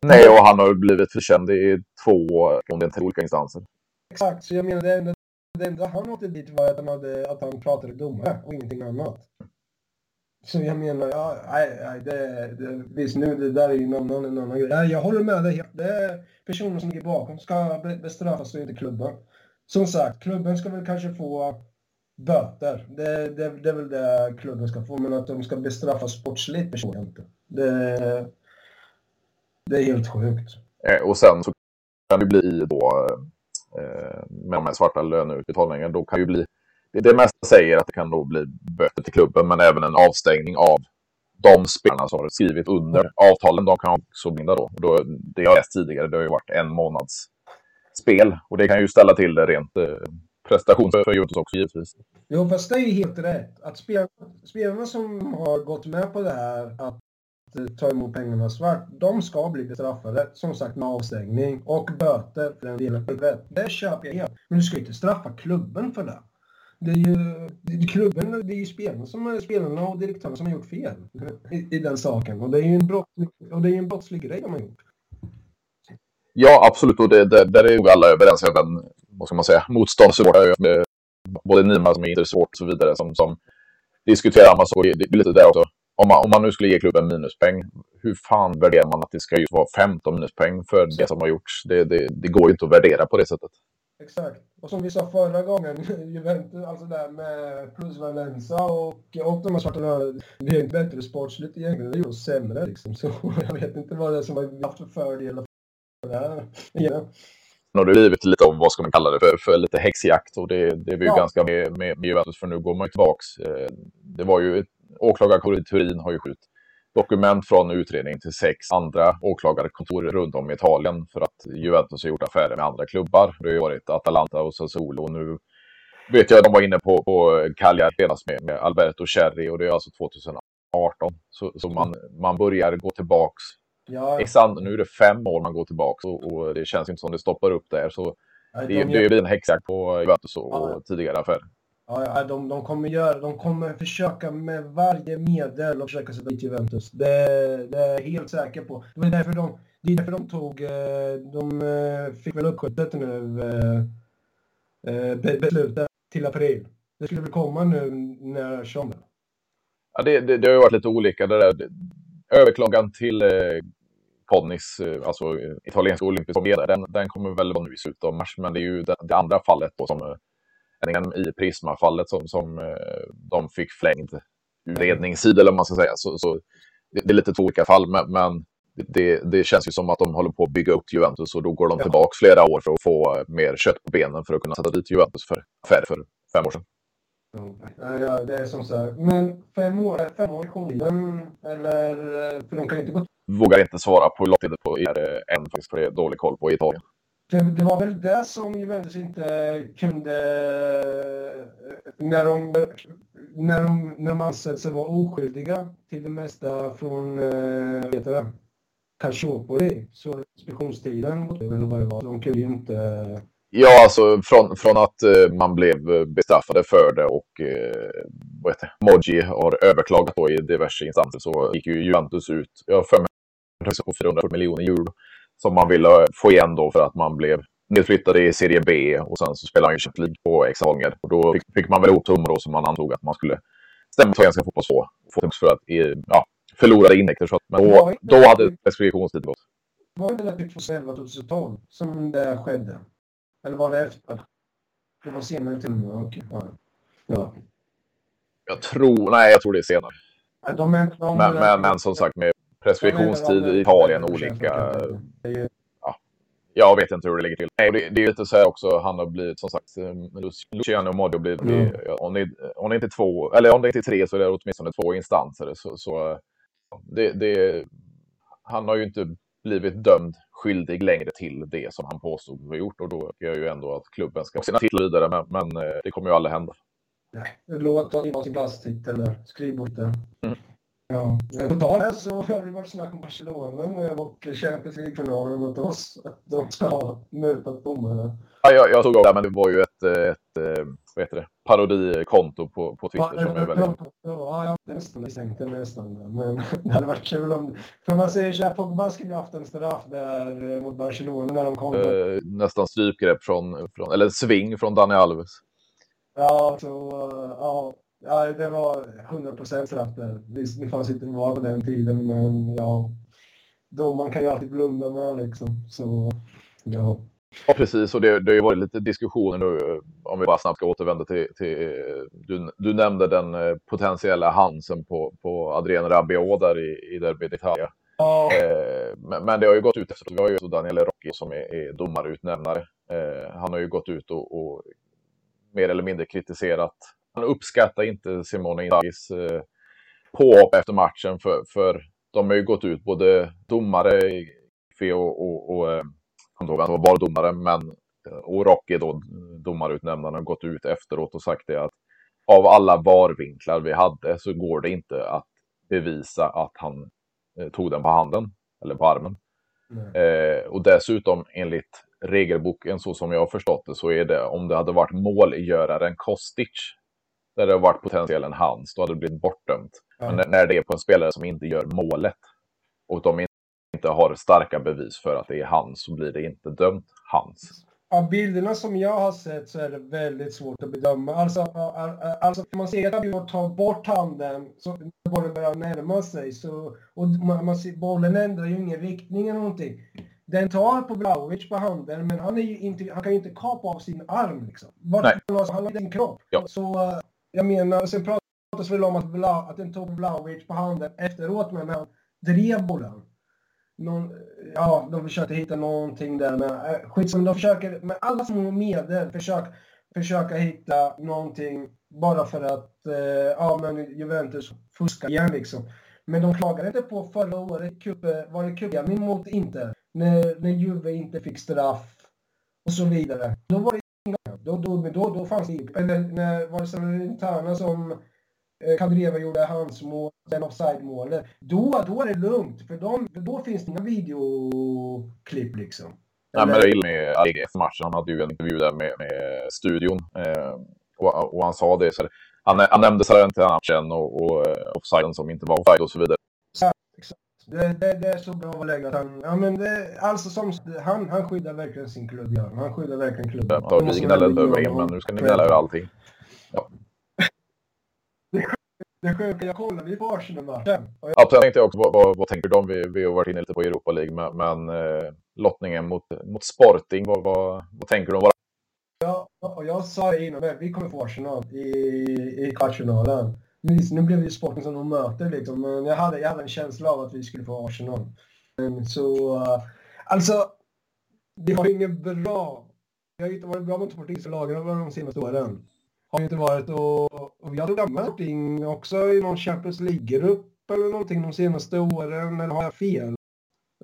Nej, och han har blivit förkänd i två, om det är tre olika instanser. Exakt, så jag menar det enda, det enda han åkte dit var att han, hade, att han pratade domare och ingenting annat. Så jag menar, ja, nej, nej, det, det, visst nu, det där är ju någon, någon, en annan grej. Jag håller med dig. Det är personer som ligger bakom ska bestraffas och inte klubben. Som sagt, klubben ska väl kanske få böter. Det, det, det är väl det klubben ska få, men att de ska bestraffas sportsligt förstår jag inte. Det, det är helt sjukt. Eh, och sen så kan det bli då eh, med de här svarta löneutbetalningarna, då kan det ju bli det, det mesta säger att det kan då bli böter till klubben, men även en avstängning av de spelarna som har skrivit under avtalen. De kan också binda då. då. Det jag läst tidigare, det har ju varit en månads spel och det kan ju ställa till det rent eh, prestation för Juventus också givetvis. Jo, fast det är helt rätt. Att spelarna, spelarna som har gått med på det här att ta emot pengarna svart, de ska bli bestraffade. Som sagt med avstängning och böter för den delen. Det köper jag helt. Men du ska inte straffa klubben för det. Det är ju det är klubben, det är ju spelarna, som, spelarna och direktörerna som har gjort fel i, i den saken. Och det är ju en brottslig, och det är en brottslig grej de har gjort. Ja, absolut. Och det, det, där är ju alla överens. Även vad ska man säga, motståndssupportrar, både Nima som är intersvårt och så vidare, som, som diskuterar man så, det lite där också. Om man, om man nu skulle ge klubben minuspeng, hur fan värderar man att det ska just vara 15 minuspoäng för det som har gjorts? Det, det, det går ju inte att värdera på det sättet. Exakt. Och som vi sa förra gången, Juventus, alltså där med plus Valenza och, och de här svarta det är inte bättre sportsligt egentligen, det är ju sämre liksom. Så jag vet inte vad det är som har haft för fördelar för det här. Ja har det blivit lite om vad ska man kalla det för, för lite häxjakt och det, det är vi ju ja. ganska med, med, med Juventus för nu går man ju tillbaks. Eh, det var ju åklagarkåren i Turin har ju skjutit dokument från utredning till sex andra åklagarkontor runt om i Italien för att Juventus har gjort affärer med andra klubbar. Det har ju varit Atalanta och Sassuolo och nu vet jag att de var inne på, på Cagliari senast med, med Alberto Cherry och det är alltså 2018. Så, så man, man börjar gå tillbaks Ja. Exakt, nu är det fem år man går tillbaka och, och, det känns inte som det stoppar upp där. Så Nej, det, de det blir en häxjakt på Juventus och, ja. och tidigare affärer. Ja, de, de, kommer göra, de kommer försöka med varje medel och försöka sätta dit Juventus. Det, det är jag helt säker på. Det är därför de, det är därför de tog, eh, de eh, fick väl uppskjutet nu, eh, beslutet till april. Det skulle väl komma nu när som. Ja, det, det, det, har ju varit lite olika. Det där, överklagan till eh, Connis, alltså italienska olympiska den, den kommer väl vara nu i slutet av mars, men det är ju det, det andra fallet då som i Prisma-fallet som, som eh, de fick förlängd utredningstid, eller vad man ska säga. Så, så det, är lite två olika fall, men, men det, det, känns ju som att de håller på att bygga upp Juventus och då går de tillbaka flera år för att få mer kött på benen för att kunna sätta dit Juventus för affär för fem år sedan. Ja, det är som så. Men fem år, fem år kom den, eller? För de kan inte gå... Vågar inte svara på hur lång tid det är än faktiskt, för det är dålig koll på Italien. Det, det, var väl det som Juventus inte kunde... När de, när de, när de ansåg sig vara oskyldiga till det mesta från, eh, vad heter det, Calciopoli, så expeditionstiden, eller vad det var, de kunde ju inte... Ja, alltså från, från att eh, man blev bestraffade för det och eh, vad heter Moji har överklagat då i diverse instanser så gick ju Juventus ut, jag har för mig, på 400 miljoner euro som man ville få igen då för att man blev nedflyttade i Serie B och sen så spelade han ju Champions League på extra gånger. Och då fick, fick man väl ihop tummar som man antog att man skulle stämma italienska fotbollsfå för att ja, förlorade intäkter. Så att, men då, då hade preskriptionstiden gått. Var det typ 2011-2012 som det skedde? Eller var det efter? Det var senare till och okay. ja. Jag tror, nej jag tror det är senare. De är, de men, men, men som sagt med preskriptionstid i Italien olika. Ja, jag vet inte hur det ligger till. Nej, det, det är lite så här också. Han har blivit som sagt eh, Luciano Modio har blivit. Mm. Om, det, om det inte är två eller om det inte är tre så är det åtminstone två instanser. Så, så det, det, han har ju inte blivit dömd skyldig längre till det som han påstod var gjort och då gör ju ändå att klubben ska sina titlar vidare. Men, men eh, det kommer ju aldrig hända. Nej, låt oss ha sin plasttitel eller skrivbort Mm. Ja, på tal så har det varit snack om Barcelona och Champions League-finalen mot oss. Att de ska ha mutat domarna. Ja, jag, jag tog av det, men det var ju ett, ett, vad heter det, parodikonto på, på Twitter ja, som är väldigt... Ja, ja nästan. Det sänkte nästan. Men det hade varit kul om... För man säger så här, Pogba skulle haft en straff där eh, mot Barcelona när de kom. Eh, nästan strypgrepp från, från, eller sving från Dani Alves. Ja, så, ja. Ja, det var 100 procent där. Visst, det fanns inte var på den tiden, men ja. Då man kan ju alltid blunda med liksom. Så, ja. Ja, precis. Och det, det har ju varit lite diskussioner nu, om vi bara snabbt ska återvända till... till du, du nämnde den eh, potentiella Hansen på, på Adrian Rabiot där i, i Derby d'Italia. Ja. Eh, men, men, det har ju gått ut efter, vi har ju Daniel Rocchi som är, är domarutnämnare. Eh, han har ju gått ut och, och mer eller mindre kritiserat uppskattar inte Simone Inzagis eh, påhopp efter matchen för, för de har ju gått ut, både domare och, och, och eh, han var bara domare, men eh, och Rocky då, domarutnämnaren, har gått ut efteråt och sagt det att av alla varvinklar vi hade så går det inte att bevisa att han eh, tog den på handen eller på armen. Eh, och dessutom enligt regelboken så som jag har förstått det så är det om det hade varit målgöraren Kostic där det har varit potentiell en hands, då hade det blivit bortdömt. Ja. Men när det är på en spelare som inte gör målet och de inte har starka bevis för att det är hans så blir det inte dömt hans. Av bilderna som jag har sett så är det väldigt svårt att bedöma. Alltså, alltså man ser att Björn tar bort handen så bollen börjar närma sig. Så, och man, man ser, bollen ändrar ju ingen riktning eller någonting. Den tar på Blaovic på handen, men han, är inte, han kan ju inte kapa av sin arm. Liksom. Vart, han har sin kropp. Ja. Så jag menar, sen pratas väl om att, Bla, att den tog Blaovic på handen efteråt, men han drev bollen. Någon, ja, de försökte hitta någonting där, men eh, skitsamma, de försöker med alla små medel försök, försöka hitta någonting bara för att, eh, ja men Juventus fuskar igen liksom. Men de klagade inte på förra året, kuppe, var det cupjämning mot Inter, när, när Juve inte fick straff och så vidare. Då var det då, då, då, då fanns det Eller när var det Salernitana som eh, Kadreva gjorde hans mål, den offside-målet. Då, då är det lugnt, för, de, för då finns det inga videoklipp liksom. Nej, men det är med Allegri efter matchen. Han hade ju en intervju där med, med studion. Eh, Och, och han sa det. Så han, han nämnde Salernitana-matchen och, och uh, offsiden som inte var offside och så vidare. Det, det, det, är så bra att han... Ja, men det, alltså som, han, han skyddar verkligen sin klubb, ja. Han skyddar verkligen klubben. Ja, vi gnäller över er, men nu ska ni gnälla över allting. Ja. Det sjuka, jag kollade ju på Arsenal-matchen. Jag... Ja, jag tänkte också, vad, vad, tänker de? Vi, vi har varit inne lite på Europa League, men, men eh, lottningen mot, mot Sporting, vad, vad, vad tänker du? Ja, och jag sa innan, vi kommer få Arsenal i, i kvartsfinalen. Nu blev det ju Sporting som de möter liksom, men jag hade, jag hade en känsla av att vi skulle få Arsenal. Så, uh, alltså, det var inget bra. Det har inte varit bra mot portugisiska lagen de senaste åren har ju inte varit och, och vi har glömt någonting också i någon Champions League-grupp eller någonting de senaste åren, eller har jag fel?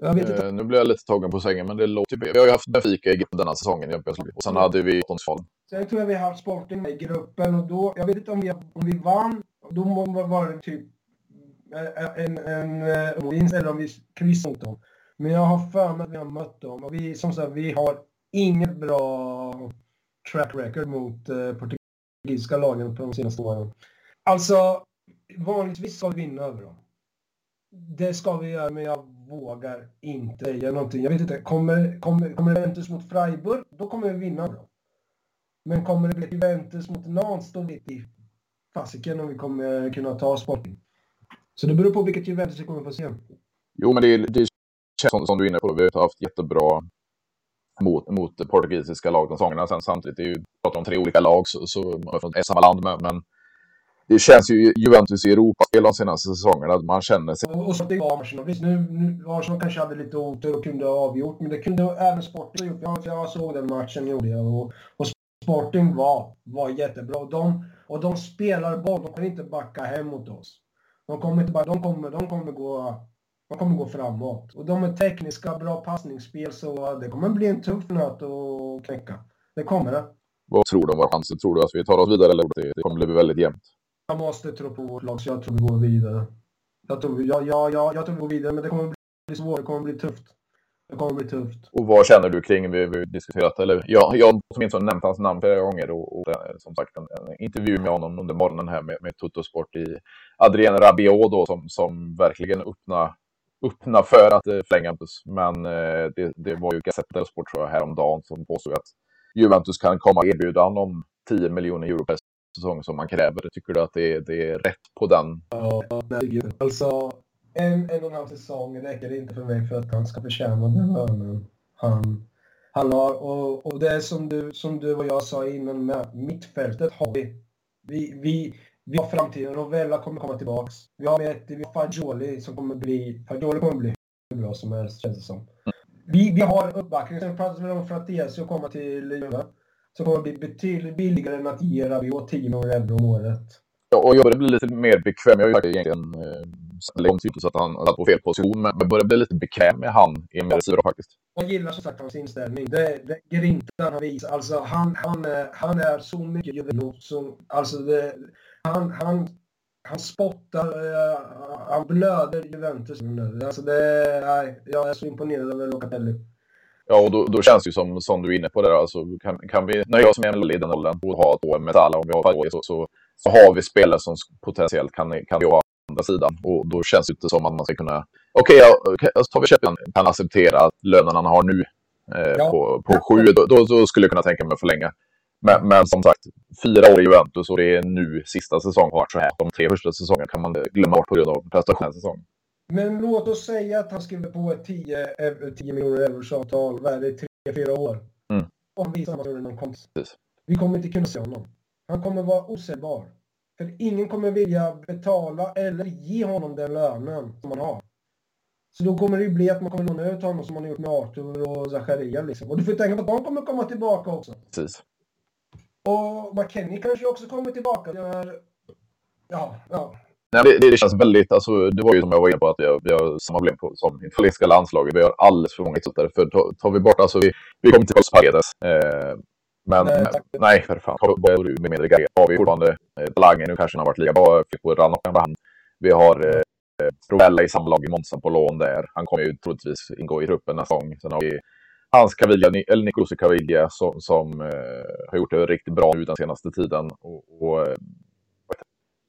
Jag vet inte. Eh, nu blir jag lite tagen på sängen, men det låter typ... Vi har ju haft Benfica i gruppen denna säsongen och sen hade vi Åttonsfallen. Sen tror jag vi har haft Sporting i gruppen och då, jag vet inte om vi, om vi vann, då var det typ eh, eh, en, en, en vinst eller om vi kryssade mot dem. Men jag har för mig att vi har mött dem och vi, som sagt, vi har inget bra track record mot eh, portugisiska lagen på de senaste åren. Alltså, vanligtvis ska vi vinna över dem. Det ska vi göra, men jag vågar inte säga någonting. Jag vet inte, kommer, kommer, kommer Juventus mot Freiburg, då kommer vi vinna över dem. Men kommer det bli Juventus mot Nantes, då vet vi fasiken om vi kommer kunna ta Sporting. Så det beror på vilket Juventus vi kommer få se. Jo, men det, det känns som, som du är inne på. Vi har haft jättebra mot, mot portugisiska lag de säsongerna. Sen samtidigt, det är ju, pratar om tre olika lag, så, så man är från samma land, men, men det känns ju Juventus i Europa-spel de senaste säsongerna, att man känner sig... Och, så det var Arsenal. Visst, nu, nu Arsenal kanske hade lite otur och kunde ha avgjort, men det kunde även Sporting ha gjort. Jag, jag såg den matchen, gjorde jag. Och, och Sporting var, var jättebra. Och de, och de spelar boll, de kan inte backa hem mot oss. De kommer, inte, de kommer, de kommer gå de kommer gå framåt. Och de är tekniska, bra passningsspel, så det kommer bli en tuff nöt att knäcka. Det kommer det. Vad tror du om våra chanser? Tror du att vi tar oss vidare eller det kommer bli väldigt jämnt? Jag måste tro på vårt lag, så jag tror vi går vidare. Jag tror, jag, jag, jag, jag tror vi går vidare, men det kommer bli svårt. Det kommer bli tufft. Det kommer bli tufft. Och vad känner du kring, vi har diskuterat, eller jag, jag åtminstone nämnt hans namn flera gånger och, och som sagt en, en, intervju med honom under morgonen här med, med Tuttosport i Adrien Rabiot då som, som verkligen öppnar öppna för att eh, förlänga Juventus. Men eh, det, det var ju Gazzetta Sport tror jag häromdagen som påstod att Juventus kan komma och erbjuda honom 10 miljoner euro per säsong som man kräver. Tycker du att det, det är rätt på den? Ja, nej, alltså en, en och en halv säsong räcker inte för mig för att han ska förtjäna den lönen han, han har. Och, och det är som du, som du och jag sa innan med mittfältet har vi. Vi, vi, vi har framtiden. Rovella kommer komma tillbaks. Vi har, ett, vi har Fagioli som kommer bli... Fagioli kommer bli hur bra som helst, känns det som. Vi, vi har uppbackning. Sen pratas det om Fratesi och komma till Juve. Som kommer bli betydligt billigare än att ge Rabiot 10 miljoner euro om året. Ja, och jag börjar bli lite mer bekväm. Jag har ju egentligen eh, om så att han satt på fel position, men börjar bli lite bekväm med han i en mer faktiskt. Jag gillar som sagt hans inställning. Det, det grintan han visar. Alltså han, han, är, han är så mycket Juventus. Alltså det, han, han, han spottar, uh, han blöder Juventus nu. Alltså det, nej, jag är så imponerad över Locatelli. Ja, och då, då känns det ju som, som du är inne på där, alltså kan, kan vi nöja oss med en i den åldern och ha två Metalla om vi har Fagoi så, så, så har vi spelare som potentiellt kan, kan gå andra sidan. Och då känns det inte som att man ska kunna... Okej, okay, okay, alltså tar vi köpen kan acceptera att lönerna han har nu eh, ja. på, på sju, då, då, då, skulle jag kunna tänka mig att förlänga. Men, men, som sagt, fyra år i Juventus och det är nu sista säsongen har varit så här. De tre första säsongerna kan man glömma bort på grund av prestationssäsong. Men låt oss säga att han skriver på ett 10, 10 miljoner euros avtal värde i 3-4 år. Mm. Han visar att han kommer. Vi kommer inte kunna se honom. Han kommer vara osäljbar. För ingen kommer vilja betala eller ge honom den lönen som han har. Så då kommer det ju bli att man kommer låna ut honom som man har gjort med Arthur och Zachariah liksom. Och du får tänka på att de kommer komma tillbaka också. Precis. Och McKennie kanske också kommer tillbaka. Ja, ja. Nej, det, det, känns väldigt, alltså, det var ju som jag var inne på att vi har, samma problem på, som italienska landslaget. Vi har alldeles för många ytterligare. För tar, vi bort, alltså vi, vi kommer till Paredes. Eh, men nej, nej, för fan. Har vi med mindre grejer har vi fortfarande eh, Lange. Nu kanske han har varit lika bra. Filippo Ranockan Vi har eh, Rovella i samma lag i Monza på lån där. Han kommer ju troligtvis ingå i truppen nästa gång. Sen har vi hans Caviglia, eller Nicolosi Caviglia som, som eh, har gjort det riktigt bra nu den senaste tiden. Och, och eh,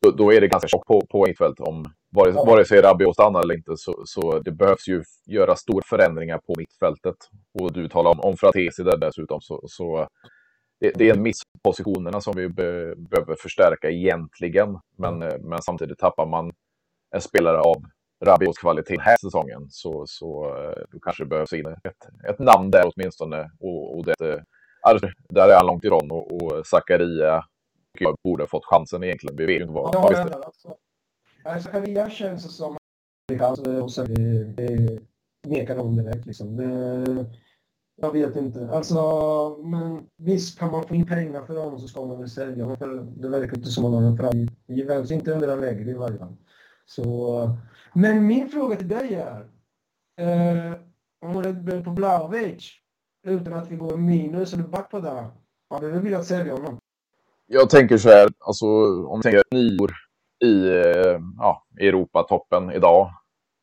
då, då, är det ganska tjockt på, på mittfält om vare, ja. vare sig Rabiot stannar eller inte. Så, så det behövs ju göra stora förändringar på mittfältet. Och du talar om, om Fratesi där dessutom. Så, så det, det, är en miss positionerna som vi be, behöver förstärka egentligen. Men, eh, men samtidigt tappar man en spelare av Rabiots kvalitet den här säsongen så, så eh, då kanske det behövs in ett, ett namn där åtminstone. Och, och det, alltså, där är han långt ifrån och, och Zakaria borde fått chansen egentligen. Vi vet ju inte vad... Ja, ja, alltså, Zakaria känns som alltså, det nekar dem direkt liksom. Jag vet inte. Alltså, men visst kan man få in pengar för honom så ska man väl sälja honom. För det verkar inte som att man har fram Juventus, inte under den lägre i varje fall. Så, men min fråga till dig är, eh, om det blir på Blaovic, utan att vi går minus eller back på det, hade du velat sälja honom? Jag tänker så här, alltså om vi tänker nior i eh, ja, Europatoppen idag,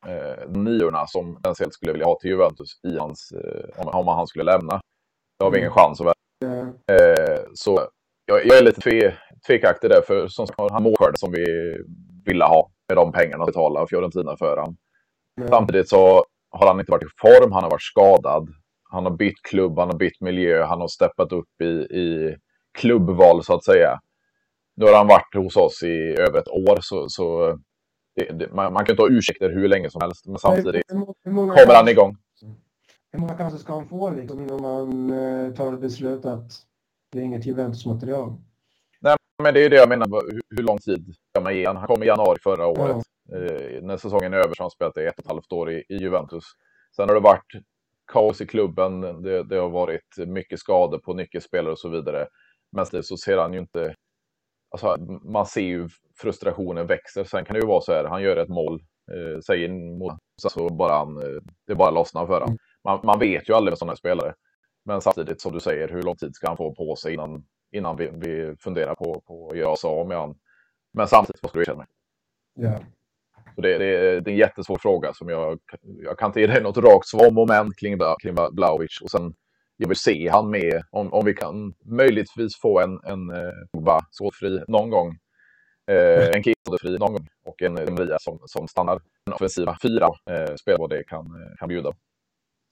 eh, niorna som potentiellt skulle vilja ha till Juventus i hans, eh, om, om han skulle lämna. Det har vi ingen mm. chans att välja. Eh, så jag, jag, är lite tve, tvekaktig där, för som sagt, han målskörd som vi ville ha med de pengarna att betala Fiorentina för han. Mm. Samtidigt så har han inte varit i form, han har varit skadad. Han har bytt klubb, han har bytt miljö, han har steppat upp i, i klubbval så att säga. Nu har han varit hos oss i över ett år så, så det, det, man, man, kan inte ha ursäkter hur länge som helst, men samtidigt kommer han igång. Hur många chanser ska han få liksom, innan man eh, tar ett beslut att det är inget Juventus-material? Nej, men det är det jag menar. Hur, hur lång tid ska man ge Han kom i januari förra året. Ja. Eh, när säsongen är över så har han spelat i ett och ett halvt år i, i Juventus. Sen har det varit kaos i klubben. Det, det har varit mycket skador på nyckelspelare och så vidare. Men så ser han ju inte alltså, man ser ju frustrationen växer. Sen kan det ju vara så här, han gör ett mål, eh, säger mål, så bara han, eh, det bara lossnar för honom. Mm. Man, man vet ju aldrig med sådana spelare. Men samtidigt som du säger, hur lång tid ska han få på sig innan, innan vi, vi funderar på, på att göra oss av med honom? Men samtidigt, vad ska du erkänna? Ja. Så det, det, det, är en jättesvår fråga som jag, jag kan inte ge dig något rakt svar moment kring, kring Blaovic. Och sen jag vill se han med, om, om vi kan möjligtvis få en, en uh, sårfri någon gång. Uh, en fri någon gång och en Maria som, som stannar den offensiva fyra uh, spelar vad det kan, uh, kan bjuda.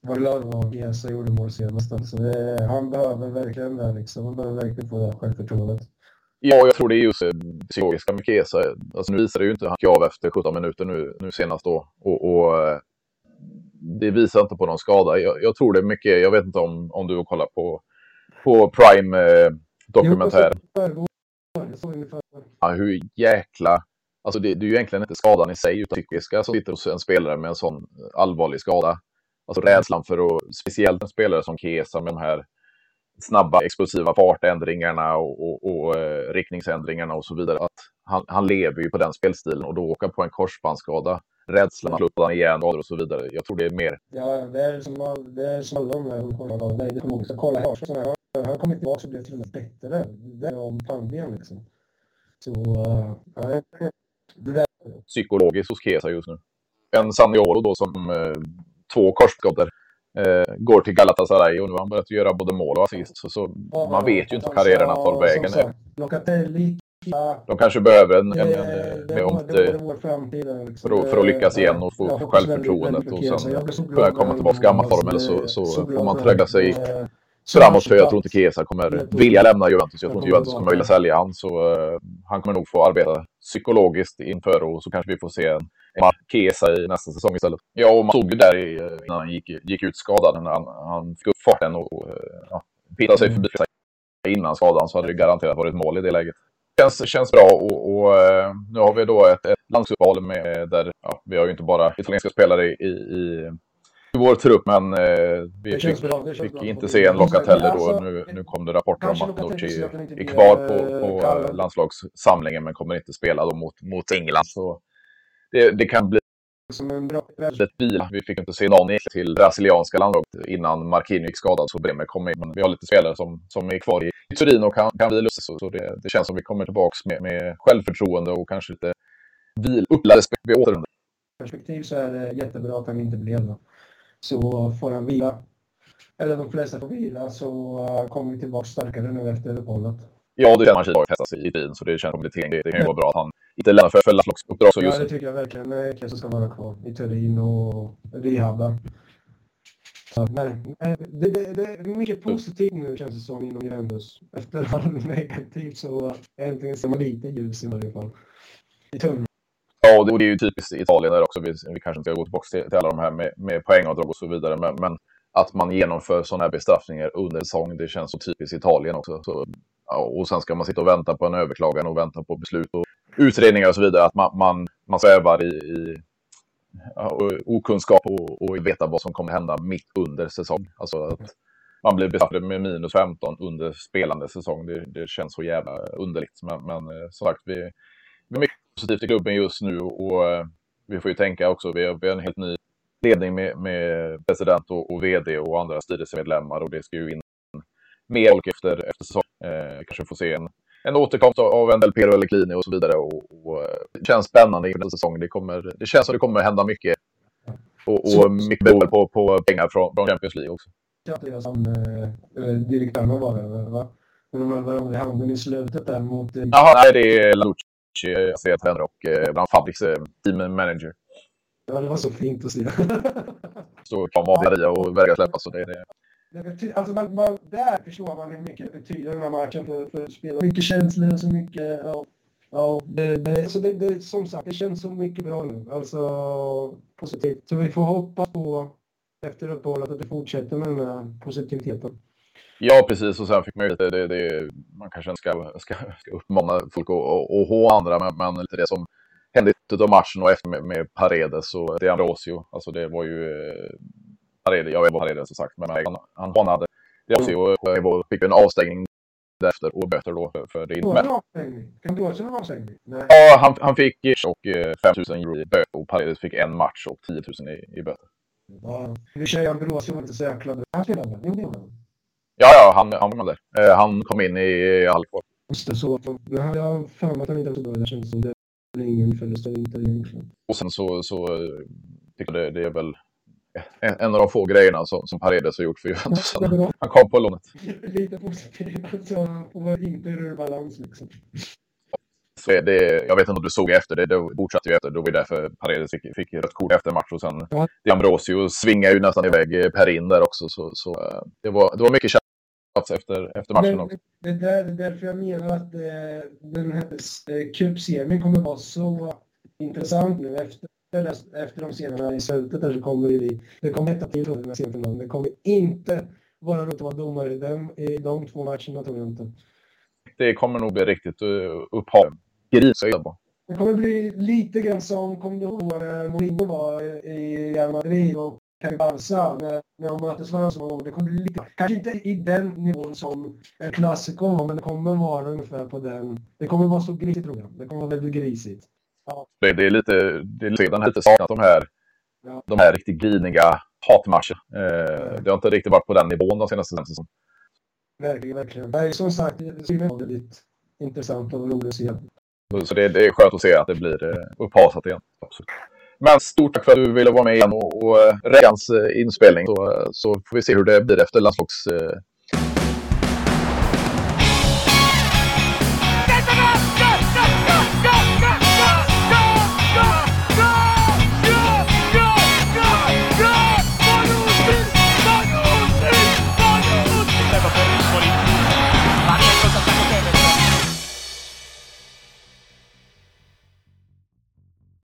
Var glad vad Gesa gjorde mål senast. Alltså, det, han behöver verkligen det liksom. Han behöver verkligen få det självförtroendet. Ja, jag tror det är just det psykologiska med Kesa. Alltså, nu visar det ju inte han av efter 17 minuter nu, nu senast då. Och, och det visar inte på någon skada. Jag, jag, tror det är mycket, jag vet inte om, om du har kollat på, på Prime-dokumentären. Eh, ja, hur jäkla... Alltså det, det, är ju egentligen inte skadan i sig, utan psykiska som sitter hos en spelare med en sån allvarlig skada. Alltså rädslan för att, speciellt en spelare som Kesa med de här snabba explosiva fartändringarna och, och, och eh, riktningsändringarna och så vidare. Att han, han lever ju på den spelstilen och då åka på en korsbandsskada rädslan att slå igen och så vidare. Jag tror det är mer. Ja, det är som, all, det är som alla de här ungdomarna. Nej, det kommer kolla här. Han, han kommer tillbaka och blir till och med bättre. Det är om pandemien liksom. Så, det där. Psykologiskt hos Kesa just nu. En Saniolo då som uh, två korsskador. Uh, går till Galatasaray och nu har han börjat göra både mål och assist. Så, så ja, man vet ju inte alltså, karriären tar vägen. Locatelli de kanske behöver en, en, en, en om det, för, att, för att lyckas igen och få självförtroendet och sen börja komma tillbaka till gammalform eller så, så får man trögga sig för jag tror inte Chiesa kommer vilja lämna Juventus. Jag tror inte Juventus kommer vilja sälja han så uh, han kommer nog få arbeta psykologiskt inför och så kanske vi får se en Chiesa i nästa säsong istället. Ja, och man såg ju där i, innan han gick, gick ut skadad när han, han fick upp farten och uh, ja, pitade sig förbi innan skadan så hade det garanterat varit mål i det läget känns, känns bra och, och uh, nu har vi då ett, ett landsuppehåll med där ja, vi har ju inte bara italienska spelare i, i, i vår trupp men uh, vi fick, bra, fick inte se en Locatelli då. Alltså, nu, nu kom det rapporter om att Nucci är kvar på, på uh, landslagssamlingen men kommer inte spela då mot, mot England. Så det, det kan bli som en bra bil. Vi fick inte se någon till brasilianska landslaget innan Marquinhos gick skadad så Bremer kom in. Men vi har lite spelare som, som är kvar i, i Turin och kan, kan vila sig. Så, så det, det, känns som vi kommer tillbaka med, med självförtroende och kanske lite vil, uppladdade vid återvändande. perspektiv så är det jättebra att han inte blev då. Så får han vila eller de flesta får vila, så uh, kommer vi tillbaka starkare nu efter uppehållet. Ja, det känner man sig i tiden, så det känns som det, det, kan ju vara bra att han inte lämnar för, för landslagsuppdrag. Ja, det tycker jag verkligen. Kessa ska vara kvar i Turin och rehabba. Nej, det, det, det är mycket positivt nu känns det som inom Juventus. Efter allt negativt så äntligen ser man lite ljus i varje fall. I tunneln. Ja, och det, är ju typiskt Italien där också. Vi, vi kanske inte ska gå tillbaka till, till alla de här med, med poängavdrag och så vidare. Men, men att man genomför sådana här bestraffningar under säsong, det känns så typiskt Italien också. Så, ja, och sen ska man sitta och vänta på en överklagan och vänta på beslut och utredningar och så vidare. Att man, man, man svävar i, i okunskap och, och veta vad som kommer hända mitt under säsong. Alltså att man blir bestraffad med minus 15 under spelande säsong. Det, det känns så jävla underligt. Men, men eh, som sagt, vi, vi är mycket positivt i klubben just nu och eh, vi får ju tänka också, vi har, vi har en helt ny ledning med, med president och, och, vd och andra styrelsemedlemmar och det ska ju in mer folk efter, efter säsong. Eh, kanske få se en, en återkomst av en Del Piero eller Clini och så vidare. Och, och, eh, det känns spännande inför nästa säsong. Det, kommer, det känns som det kommer hända mycket. Och, och mycket beroende på, på pengar från, från Champions League också. Ja, som eh, direktörerna var det, va? Men de höll varandra i slutet där mot... Eh... Jaha, nej, det är Lanucci, ASEA-tränare och eh, bland Fabriks eh, team manager. Ja, det var så fint att se. Stå och krama av Maria och vägra släppa, så det det. Alltså man, man, där förstår man hur mycket det betyder den här matchen för, för spelarna. Mycket känslor och så mycket... Ja, ja det, det, så det, det, som sagt, det känns så mycket bra nu. Alltså positivt. Så vi får hoppas på efter uppehållet att det fortsätter med den här positiviteten. Ja, precis. Och sen fick man ju lite, det, det, man kanske inte ska, ska, ska uppmana folk att ha andra, men, men lite det som hände i av matchen och efter med, med Paredes och De Ambrosio. Alltså det var ju eh, Paredes, jag vet vad Paredes har sagt, men han, han varnade De Ambrosio och, fick en avstängning därefter och böter då för, det. Men, kan du också en avstängning? Ja, han, han fick och 5 000 euro i böter och Paredes fick en match och 10 000 i, i böter. Ja, i och för sig Ambrosio var inte så jäkla bra. Han spelade, gjorde han? Ja, ja, han, han var där. Eh, han kom in i halvkvar. Just det, så. Jag har för mig att han inte bra. Det känns som det är ingen förlust inte egentligen. Och sen så, så tycker jag det, det är väl en av de få grejerna som, som Paredes har gjort för Juventus. Han kom på lånet. Lite positivt, så var inte ur balans liksom. Så det, jag vet inte om du såg efter det, det fortsatte ju efter. Då var det därför Paredes fick, fick rött kort efter match och sen ja. Ambrosio svingade ju nästan iväg Per in där också. Så, så eh, det, var, det var mycket tjafs efter, efter matchen det, också. Det, det, är därför jag menar att eh, den här eh, cupserien kommer vara så intressant nu efter efter de scenerna i slutet där så kommer det, det kommer hetta till här semifinalen. Det kommer inte vara roligt att vara domare i, den, i de två matcherna tror jag inte. Det kommer nog bli riktigt uh, upphav. Grisöga Det kommer bli lite grann som, kommer du ihåg när Mourinho var i Real Madrid och Barca när, när de möttes varandra så det kommer bli lite, kanske inte i den nivån som en klassiker men det kommer vara ungefär på den. Det kommer vara så grisigt tror jag. Det kommer vara väldigt grisigt. Ja. Det, det, är lite, det är lite, lite saknat de här, ja. de här riktigt griniga hatmatcherna. Eh, det har inte riktigt varit på den nivån de senaste säsongerna. Verkligen, verkligen. Nej, som sagt, det är väldigt intressant och roligt att se. Så det, det, är skönt att se att det blir eh, upphasat igen. Absolut. Men stort tack för att du ville vara med igen och, och eh, eh, inspelning. Så, eh, så får vi se hur det blir efter landslags